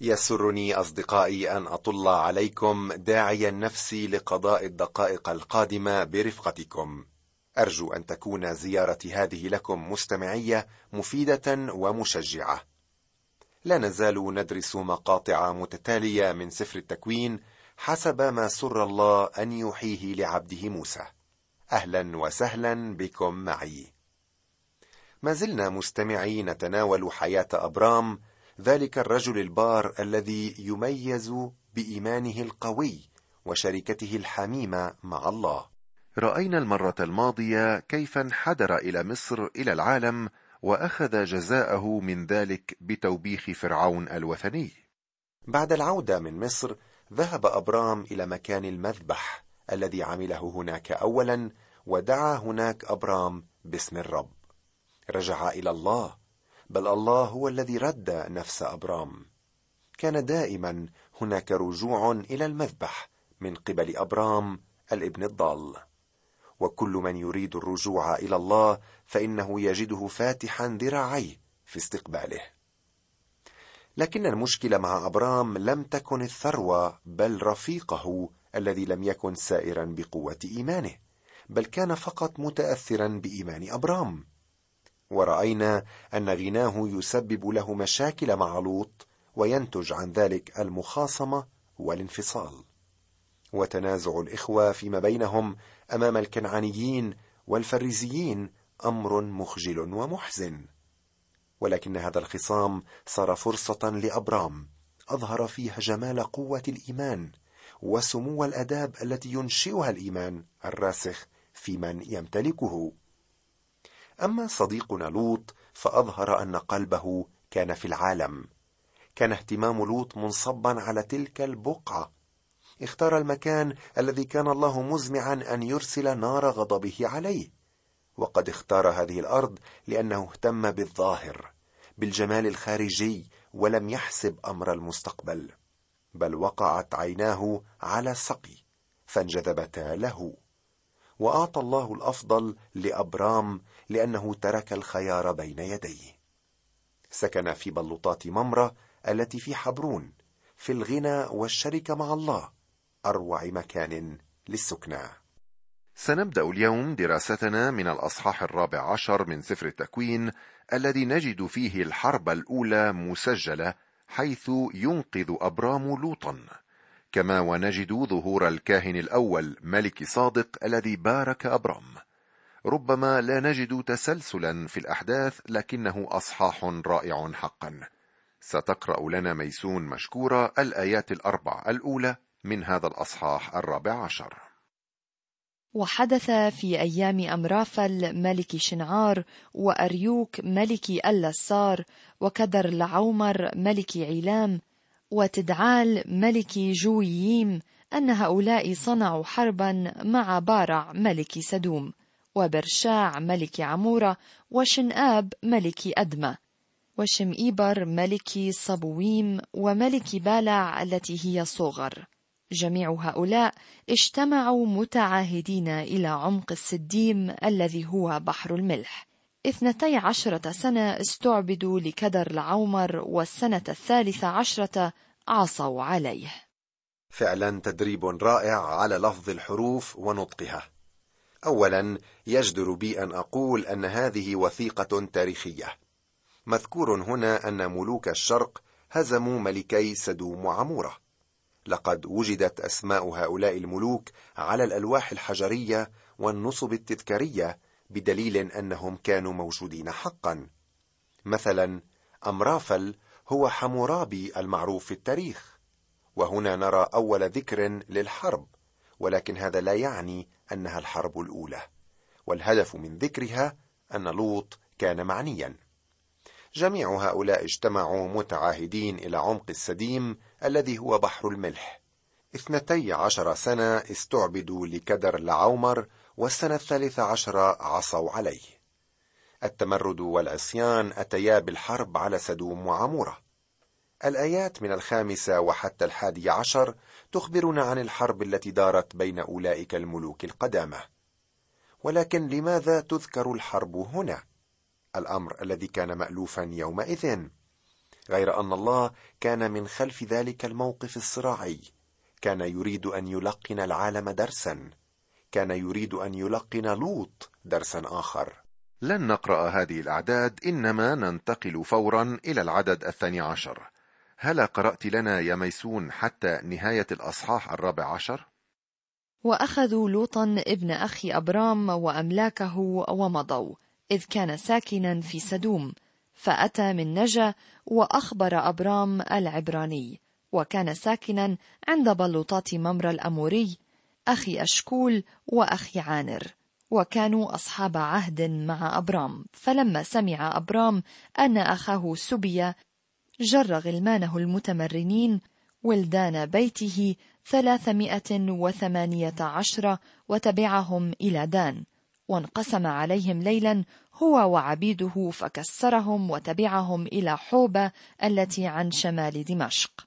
يسرني أصدقائي أن أطل عليكم داعيا نفسي لقضاء الدقائق القادمة برفقتكم. أرجو أن تكون زيارة هذه لكم مستمعية مفيدة ومشجعة. لا نزال ندرس مقاطع متتالية من سفر التكوين حسب ما سر الله أن يوحيه لعبده موسى. أهلا وسهلا بكم معي. ما زلنا مستمعي نتناول حياة أبرام ذلك الرجل البار الذي يميز بإيمانه القوي وشركته الحميمة مع الله. رأينا المرة الماضية كيف انحدر إلى مصر إلى العالم وأخذ جزاءه من ذلك بتوبيخ فرعون الوثني. بعد العودة من مصر ذهب أبرام إلى مكان المذبح الذي عمله هناك اولا ودعا هناك أبرام باسم الرب. رجع إلى الله بل الله هو الذي رد نفس أبرام. كان دائما هناك رجوع إلى المذبح من قبل أبرام الابن الضال. وكل من يريد الرجوع إلى الله فإنه يجده فاتحا ذراعيه في استقباله. لكن المشكلة مع أبرام لم تكن الثروة بل رفيقه الذي لم يكن سائرا بقوة إيمانه بل كان فقط متاثرا بإيمان أبرام. ورأينا أن غناه يسبب له مشاكل مع لوط وينتج عن ذلك المخاصمة والانفصال. وتنازع الإخوة فيما بينهم أمام الكنعانيين والفريزيين أمر مخجل ومحزن. ولكن هذا الخصام صار فرصة لأبرام أظهر فيها جمال قوة الإيمان وسمو الأداب التي ينشئها الإيمان الراسخ في من يمتلكه. أما صديقنا لوط فأظهر أن قلبه كان في العالم. كان اهتمام لوط منصبا على تلك البقعة. اختار المكان الذي كان الله مزمعا أن يرسل نار غضبه عليه. وقد اختار هذه الأرض لأنه اهتم بالظاهر بالجمال الخارجي ولم يحسب أمر المستقبل بل وقعت عيناه على السقي فانجذبتا له. وأعطى الله الأفضل لأبرام لأنه ترك الخيار بين يديه. سكن في بلوطات ممرة التي في حبرون في الغنى والشركة مع الله أروع مكان للسكنى. سنبدأ اليوم دراستنا من الأصحاح الرابع عشر من سفر التكوين الذي نجد فيه الحرب الأولى مسجلة حيث ينقذ أبرام لوطا. كما ونجد ظهور الكاهن الأول ملك صادق الذي بارك أبرام. ربما لا نجد تسلسلا في الأحداث لكنه أصحاح رائع حقا. ستقرأ لنا ميسون مشكورة الآيات الأربع الأولى من هذا الأصحاح الرابع عشر. وحدث في أيام أمرافل ملك شنعار وأريوك ملك اللسار وكدر لعومر ملك عيلام وتدعال ملك جوييم أن هؤلاء صنعوا حربا مع بارع ملك سدوم. وبرشاع ملك عمورة وشنآب ملك أدمة وشمئيبر ملك صبويم وملك بالع التي هي صغر. جميع هؤلاء اجتمعوا متعاهدين إلى عمق السديم الذي هو بحر الملح. اثنتي عشرة سنة استعبدوا لكدر العومر والسنة الثالثة عشرة عصوا عليه. فعلا تدريب رائع على لفظ الحروف ونطقها. اولا يجدر بي أن أقول أن هذه وثيقة تاريخية. مذكور هنا أن ملوك الشرق هزموا ملكي سدوم وعمورة. لقد وجدت أسماء هؤلاء الملوك على الألواح الحجرية والنصب التذكارية بدليل أنهم كانوا موجودين حقا. مثلا أمرافل هو حمورابي المعروف في التاريخ. وهنا نرى أول ذكر للحرب ولكن هذا لا يعني أنها الحرب الأولى. والهدف من ذكرها أن لوط كان معنيا. جميع هؤلاء اجتمعوا متعاهدين إلى عمق السديم الذي هو بحر الملح. اثنتي عشر سنة استعبدوا لكدر لعومر والسنة الثالثة عشرة عصوا عليه. التمرد والعصيان أتيا بالحرب على سدوم وعمورة. الآيات من الخامسة وحتى الحادي عشر تخبرنا عن الحرب التي دارت بين أولئك الملوك القدامى. ولكن لماذا تذكر الحرب هنا؟ الأمر الذي كان مألوفا يومئذ غير أن الله كان من خلف ذلك الموقف الصراعي. كان يريد أن يلقن العالم درسا. كان يريد أن يلقن لوط درسا آخر. لن نقرأ هذه الأعداد إنما ننتقل فورا إلى العدد الثاني عشر. هل قرأت لنا يا ميسون حتى نهاية الأصحاح الرابع عشر؟ وأخذوا لوطا ابن أخي أبرام وأملاكه ومضوا إذ كان ساكنا في سدوم فأتى من نجا وأخبر أبرام العبراني وكان ساكنا عند بلوطات ممر الأموري أخي أشكول وأخي عانر وكانوا أصحاب عهد مع أبرام. فلما سمع أبرام أن أخاه سبي جر غلمانه المتمرنين ولدان بيته ثلاثمائة وثمانية عشر وتبعهم إلى دان. وانقسم عليهم ليلا هو وعبيده فكسرهم وتبعهم إلى حوبة التي عن شمال دمشق.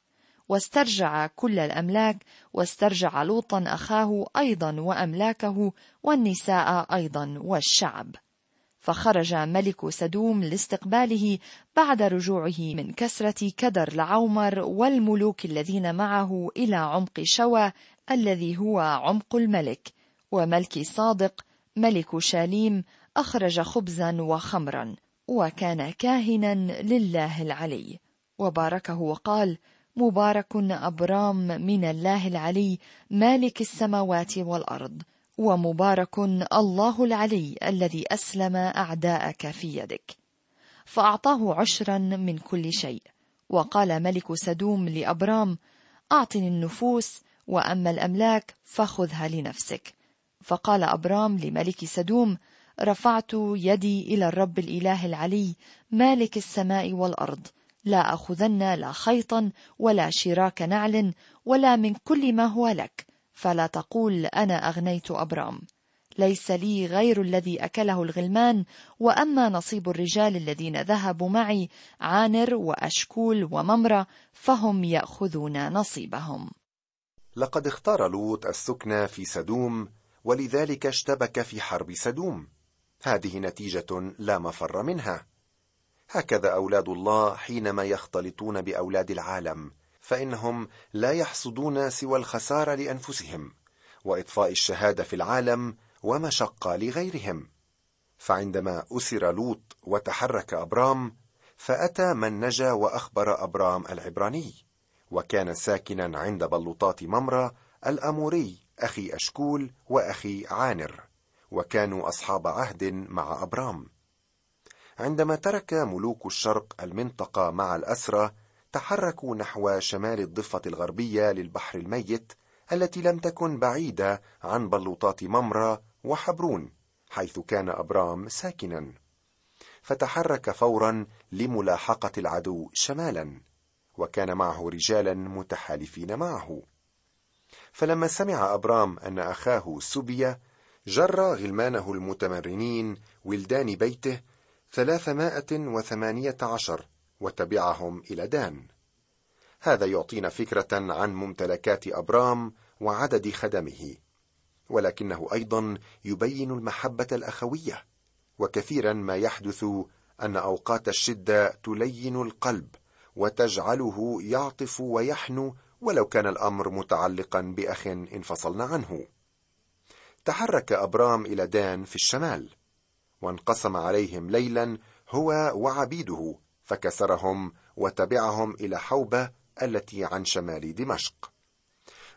واسترجع كل الأملاك واسترجع لوطا أخاه أيضا وأملاكه والنساء أيضا والشعب. فخرج ملك سدوم لاستقباله بعد رجوعه من كسرة كدر لعومر والملوك الذين معه إلى عمق شوى الذي هو عمق الملك. وملك صادق ملك شاليم أخرج خبزا وخمرا وكان كاهنا لله العلي. وباركه وقال مبارك أبرام من الله العلي مالك السماوات والأرض. ومبارك الله العلي الذي أسلم أعداءك في يدك. فأعطاه عشرا من كل شيء. وقال ملك سدوم لأبرام أعطني النفوس وأما الأملاك فخذها لنفسك. فقال أبرام لملك سدوم رفعت يدي إلى الرب الإله العلي مالك السماء والأرض. لا أخذن لا خيطا ولا شراك نعل ولا من كل ما هو لك. فلا تقول أنا أغنيت أبرام ليس لي غير الذي أكله الغلمان وأما نصيب الرجال الذين ذهبوا معي عانر وأشكول وممرة فهم يأخذون نصيبهم. لقد اختار لوط السكنى في سدوم ولذلك اشتبك في حرب سدوم. هذه نتيجة لا مفر منها. هكذا أولاد الله حينما يختلطون بأولاد العالم. فإنهم لا يحصدون سوى الخسارة لأنفسهم وإطفاء الشهادة في العالم ومشقه لغيرهم. فعندما أسر لوط وتحرك أبرام فأتى من نجا وأخبر أبرام العبراني وكان ساكنا عند بلوطات ممرة الأموري أخي أشكول وأخي عانر وكانوا أصحاب عهد مع أبرام. عندما ترك ملوك الشرق المنطقة مع الاسرى تحركوا نحو شمال الضفة الغربية للبحر الميت التي لم تكن بعيدة عن بلوطات ممرة وحبرون حيث كان أبرام ساكنا. فتحرك فورا لملاحقة العدو شمالا وكان معه رجالا متحالفين معه. فلما سمع أبرام أن أخاه سبي جر غلمانه المتمرنين ولدان بيته ثلاثمائة وثمانية عشر وتبعهم إلى دان. هذا يعطينا فكرة عن ممتلكات أبرام وعدد خدمه ولكنه أيضا يبين المحبة الأخوية وكثيرا ما يحدث أن أوقات الشدة تلين القلب وتجعله يعطف ويحنو ولو كان الأمر متعلقا بأخ انفصلنا عنه. تحرك أبرام إلى دان في الشمال وانقسم عليهم ليلا هو وعبيده فكسرهم وتبعهم إلى حوبة التي عن شمال دمشق.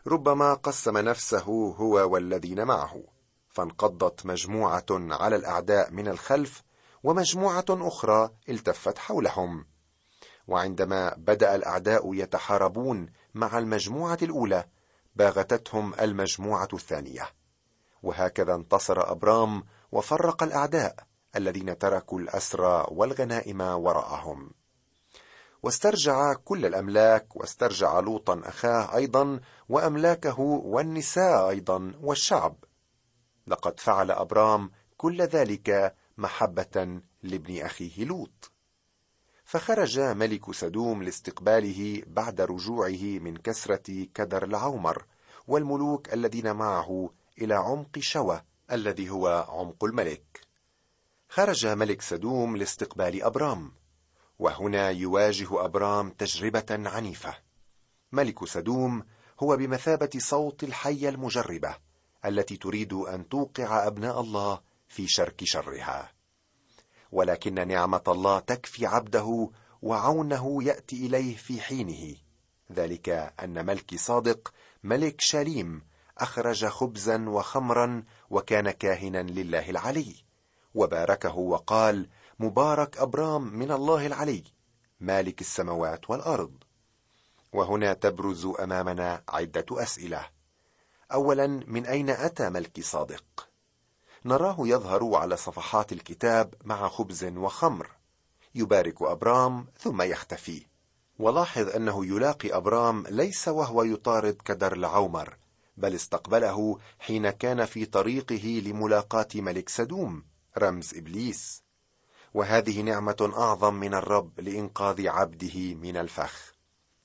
ربما قسم نفسه هو والذين معه فانقضت مجموعة على الأعداء من الخلف ومجموعة أخرى التفت حولهم. وعندما بدأ الأعداء يتحاربون مع المجموعة الأولى باغتتهم المجموعة الثانية. وهكذا انتصر أبرام وفرق الأعداء. الذين تركوا الاسرى والغنائم وراءهم. واسترجع كل الأملاك واسترجع لوطا أخاه أيضا وأملاكه والنساء أيضا والشعب. لقد فعل أبرام كل ذلك محبة لابن أخيه لوط. فخرج ملك سدوم لاستقباله بعد رجوعه من كسرة كدر العومر والملوك الذين معه إلى عمق شوى الذي هو عمق الملك. خرج ملك سدوم لاستقبال أبرام وهنا يواجه أبرام تجربة عنيفة. ملك سدوم هو بمثابة صوت الحيه المجربة التي تريد أن توقع أبناء الله في شرك شرها. ولكن نعمة الله تكفي عبده وعونه يأتي إليه في حينه. ذلك أن ملك صادق ملك شاليم أخرج خبزا وخمرا وكان كاهنا لله العلي. وباركه وقال مبارك أبرام من الله العلي مالك السماوات والأرض. وهنا تبرز أمامنا عدة أسئلة. اولا من أين أتى ملك صادق؟ نراه يظهر على صفحات الكتاب مع خبز وخمر. يبارك أبرام ثم يختفي. ولاحظ أنه يلاقي أبرام ليس وهو يطارد كدر العومر بل استقبله حين كان في طريقه لملاقاة ملك سدوم. رمز إبليس. وهذه نعمة أعظم من الرب لإنقاذ عبده من الفخ.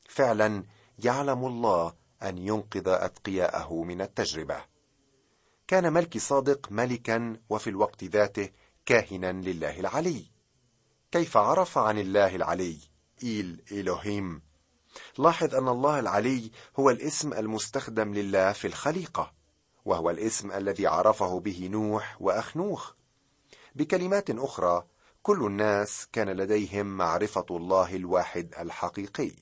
فعلا يعلم الله أن ينقذ أتقياءه من التجربة. كان ملك صادق ملكا وفي الوقت ذاته كاهنا لله العلي. كيف عرف عن الله العلي؟ إيل إلهيم. لاحظ أن الله العلي هو الاسم المستخدم لله في الخليقة وهو الاسم الذي عرفه به نوح وأخنوخ. بكلمات أخرى كل الناس كان لديهم معرفة الله الواحد الحقيقي.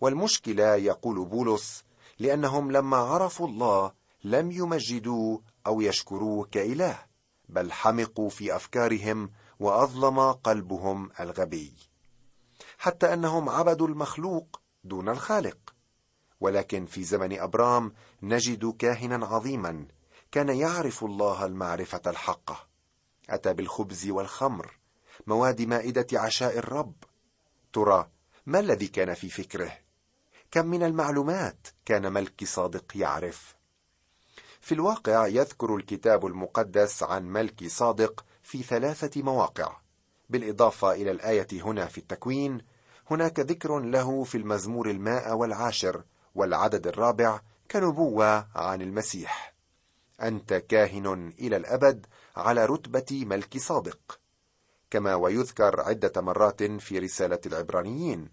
والمشكلة يقول بولس لأنهم لما عرفوا الله لم يمجدوه أو يشكروه كإله بل حمقوا في أفكارهم وأظلم قلبهم الغبي. حتى أنهم عبدوا المخلوق دون الخالق. ولكن في زمن أبرام نجد كاهنا عظيما كان يعرف الله المعرفة الحقة. أتى بالخبز والخمر مواد مائدة عشاء الرب. ترى ما الذي كان في فكره؟ كم من المعلومات كان ملك صادق يعرف. في الواقع يذكر الكتاب المقدس عن ملك صادق في ثلاثة مواقع. بالإضافة إلى الآية هنا في التكوين هناك ذكر له في المزمور الماء والعاشر والعدد الرابع كنبوة عن المسيح. أنت كاهن إلى الأبد على رتبة ملك صادق كما ويذكر عدة مرات في رسالة العبرانيين.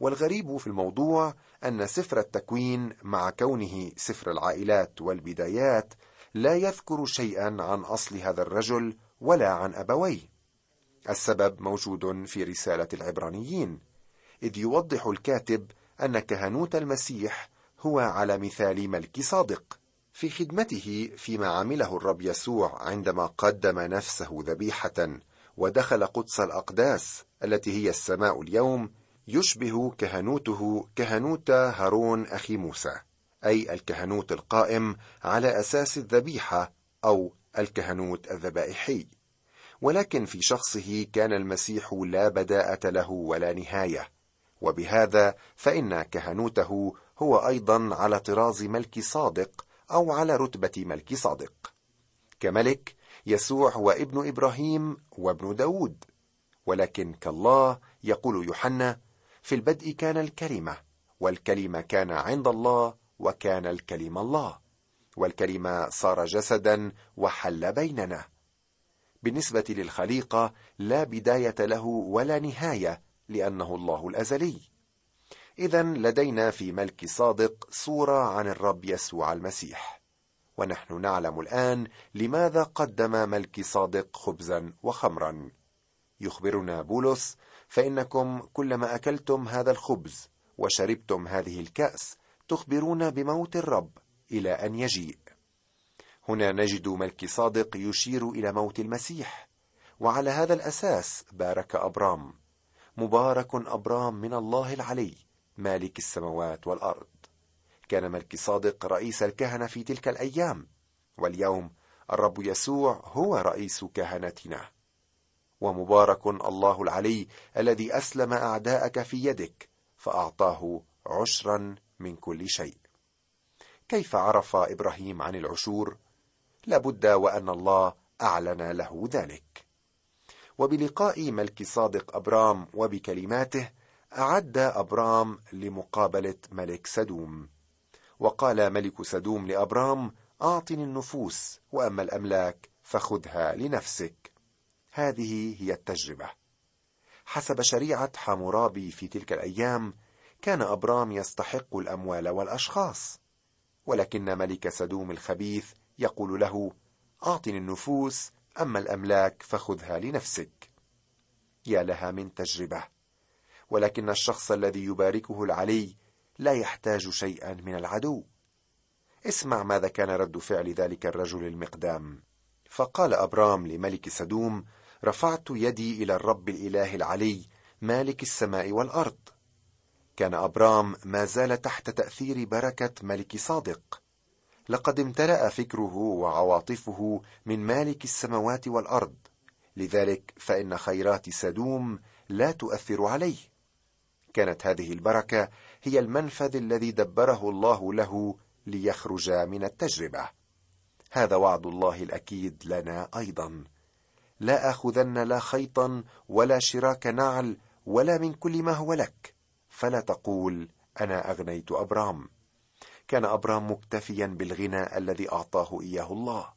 والغريب في الموضوع أن سفر التكوين مع كونه سفر العائلات والبدايات لا يذكر شيئا عن أصل هذا الرجل ولا عن أبويه. السبب موجود في رسالة العبرانيين إذ يوضح الكاتب أن كهنوت المسيح هو على مثال ملك صادق. في خدمته فيما عمله الرب يسوع عندما قدم نفسه ذبيحة ودخل قدس الأقداس التي هي السماء اليوم يشبه كهنوته كهنوت هارون أخي موسى أي الكهنوت القائم على أساس الذبيحة أو الكهنوت الذبائحي. ولكن في شخصه كان المسيح لا بداءة له ولا نهاية. وبهذا فإن كهنوته هو أيضا على طراز ملك صادق أو على رتبة ملك صادق. كملك يسوع هو ابن إبراهيم وابن داود. ولكن كالله يقول يوحنا في البدء كان الكلمة والكلمة كان عند الله وكان الكلمة الله. والكلمة صار جسدا وحل بيننا. بالنسبة للخليقة لا بداية له ولا نهاية لأنه الله الأزلي. اذا لدينا في ملك صادق صوره عن الرب يسوع المسيح. ونحن نعلم الآن لماذا قدم ملك صادق خبزا وخمرا. يخبرنا بولس فإنكم كلما أكلتم هذا الخبز وشربتم هذه الكأس تخبرون بموت الرب إلى أن يجيء. هنا نجد ملك صادق يشير إلى موت المسيح وعلى هذا الأساس بارك أبرام. مبارك أبرام من الله العلي. مالك السماوات والأرض. كان ملك صادق رئيس الكهنة في تلك الأيام. واليوم الرب يسوع هو رئيس كهنتنا. ومبارك الله العلي الذي أسلم أعداءك في يدك فأعطاه عشرا من كل شيء. كيف عرف إبراهيم عن العشور؟ لابد وأن الله أعلن له ذلك. وبلقاء ملك صادق أبرام وبكلماته أعد أبرام لمقابلة ملك سدوم. وقال ملك سدوم لأبرام أعطني النفوس وأما الأملاك فخذها لنفسك. هذه هي التجربة. حسب شريعة حامورابي في تلك الأيام كان أبرام يستحق الأموال والأشخاص. ولكن ملك سدوم الخبيث يقول له أعطني النفوس أما الأملاك فخذها لنفسك. يا لها من تجربة. ولكن الشخص الذي يباركه العلي لا يحتاج شيئا من العدو. اسمع ماذا كان رد فعل ذلك الرجل المقدام. فقال أبرام لملك سدوم رفعت يدي إلى الرب الإله العلي مالك السماء والأرض. كان أبرام ما زال تحت تأثير بركة ملك صادق. لقد امتلأ فكره وعواطفه من مالك السماوات والأرض لذلك فإن خيرات سدوم لا تؤثر عليه. كانت هذه البركة هي المنفذ الذي دبره الله له ليخرج من التجربة. هذا وعد الله الأكيد لنا أيضا. لا أخذن لا خيطا ولا شراك نعل ولا من كل ما هو لك. فلا تقول أنا أغنيت أبرام. كان أبرام مكتفيا بالغنى الذي أعطاه إياه الله.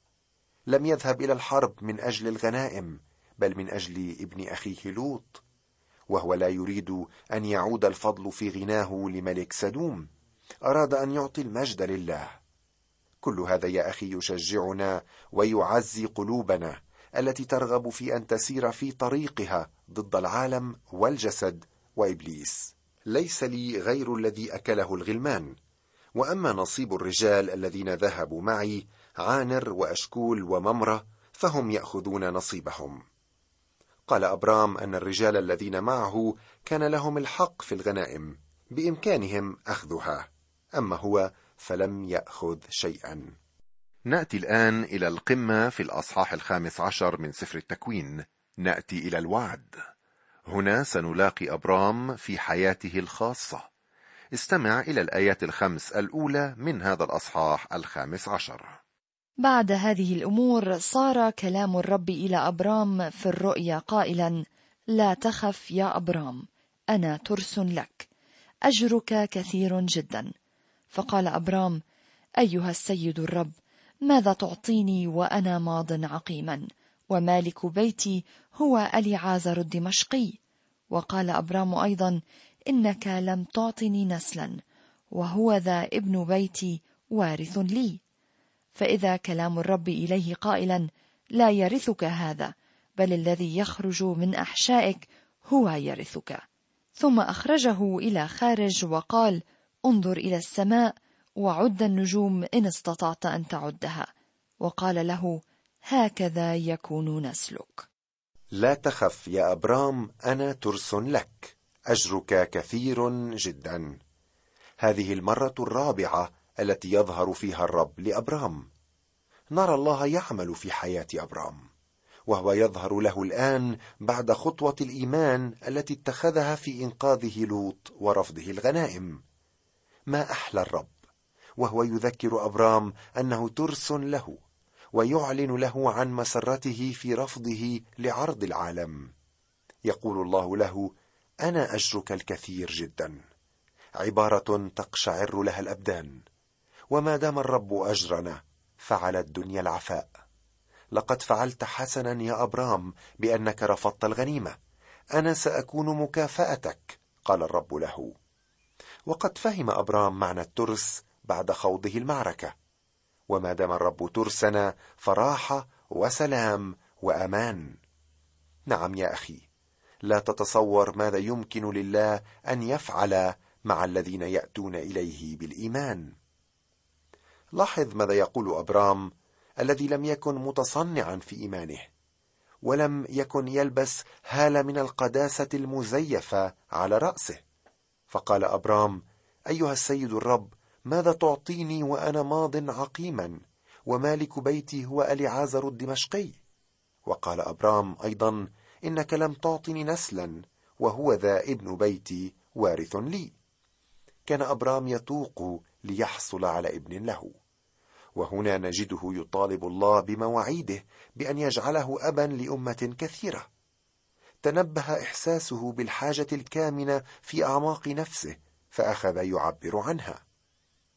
لم يذهب إلى الحرب من أجل الغنائم بل من أجل ابن أخيه لوط. وهو لا يريد أن يعود الفضل في غناه لملك سدوم. أراد أن يعطي المجد لله. كل هذا يا أخي يشجعنا ويعزي قلوبنا التي ترغب في أن تسير في طريقها ضد العالم والجسد وإبليس. ليس لي غير الذي أكله الغلمان. وأما نصيب الرجال الذين ذهبوا معي عانر وأشكول وممرة فهم يأخذون نصيبهم. قال أبرام أن الرجال الذين معه كان لهم الحق في الغنائم بإمكانهم أخذها. أما هو فلم يأخذ شيئا. نأتي الآن إلى القمة في الأصحاح الخامس عشر من سفر التكوين. نأتي إلى الوعد. هنا سنلاقي أبرام في حياته الخاصة. استمع إلى الآيات الخمس الأولى من هذا الأصحاح الخامس عشر. بعد هذه الأمور صار كلام الرب إلى أبرام في الرؤيا قائلا لا تخف يا أبرام أنا ترس لك أجرك كثير جدا. فقال أبرام أيها السيد الرب ماذا تعطيني وأنا ماض عقيما؟ ومالك بيتي هو أليعازر الدمشقي. وقال أبرام أيضا إنك لم تعطني نسلا وهو ذا ابن بيتي وارث لي. فإذا كلام الرب إليه قائلا لا يرثك هذا بل الذي يخرج من أحشائك هو يرثك. ثم أخرجه إلى خارج وقال انظر إلى السماء وعد النجوم إن استطعت أن تعدها. وقال له هكذا يكون نسلك لا تخف يا أبرام أنا ترس لك أجرك كثير جدا. هذه المرة الرابعة التي يظهر فيها الرب لأبرام. نرى الله يعمل في حياة أبرام وهو يظهر له الآن بعد خطوة الإيمان التي اتخذها في إنقاذه لوط ورفضه الغنائم. ما أحلى الرب وهو يذكر أبرام أنه ترس له ويعلن له عن مسرته في رفضه لعرض العالم. يقول الله له أنا أجرك الكثير جدا. عبارة تقشعر لها الأبدان. وما دام الرب أجرنا فعل الدنيا العفاء. لقد فعلت حسنا يا أبرام بأنك رفضت الغنيمة. أنا سأكون مكافأتك قال الرب له. وقد فهم أبرام معنى الترس بعد خوضه المعركة. وما دام الرب ترسنا فراحه وسلام وأمان. نعم يا أخي لا تتصور ماذا يمكن لله أن يفعل مع الذين يأتون إليه بالإيمان. لاحظ ماذا يقول أبرام الذي لم يكن متصنعا في إيمانه ولم يكن يلبس هالة من القداسة المزيفة على رأسه. فقال أبرام أيها السيد الرب ماذا تعطيني وأنا ماض عقيما ومالك بيتي هو أليعازر الدمشقي؟ وقال أبرام أيضا إنك لم تعطني نسلا وهو ذا ابن بيتي وارث لي. كان أبرام يتوق ليحصل على ابن له. وهنا نجده يطالب الله بمواعيده بأن يجعله أبا لأمة كثيرة. تنبه إحساسه بالحاجة الكامنة في أعماق نفسه فأخذ يعبر عنها.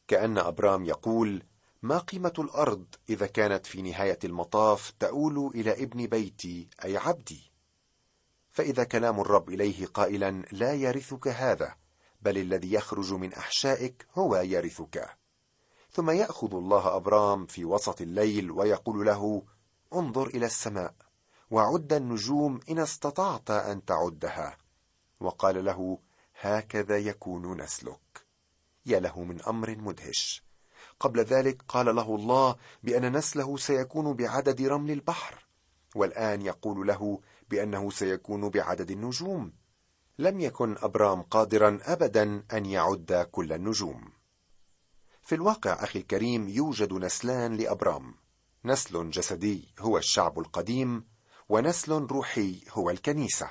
كأن أبرام يقول ما قيمة الأرض إذا كانت في نهاية المطاف تؤول إلى ابن بيتي أي عبدي؟ فإذا كلام الرب إليه قائلا لا يرثك هذا بل الذي يخرج من أحشائك هو يرثك. ثم يأخذ الله أبرام في وسط الليل ويقول له انظر إلى السماء وعد النجوم إن استطعت أن تعدها. وقال له هكذا يكون نسلك يا له من أمر مدهش. قبل ذلك قال له الله بأن نسله سيكون بعدد رمل البحر والآن يقول له بأنه سيكون بعدد النجوم. لم يكن أبرام قادرا ابدا أن يعد كل النجوم. في الواقع أخي الكريم يوجد نسلان لأبرام. نسل جسدي هو الشعب القديم ونسل روحي هو الكنيسة.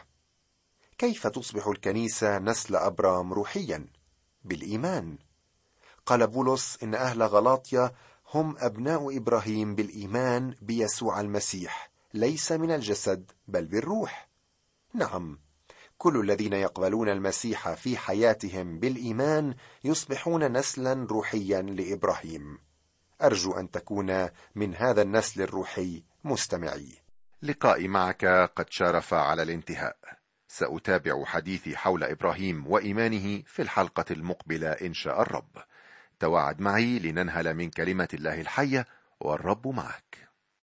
كيف تصبح الكنيسة نسل أبرام روحيا؟ بالإيمان. قال بولس إن أهل غلاطيا هم أبناء إبراهيم بالإيمان بيسوع المسيح. ليس من الجسد بل بالروح. نعم. كل الذين يقبلون المسيح في حياتهم بالإيمان يصبحون نسلا روحيا لإبراهيم. أرجو أن تكون من هذا النسل الروحي مستمعي. لقائي معك قد شارف على الانتهاء. سأتابع حديثي حول إبراهيم وإيمانه في الحلقة المقبلة إن شاء الرب. تواعد معي لننهل من كلمة الله الحية والرب معك.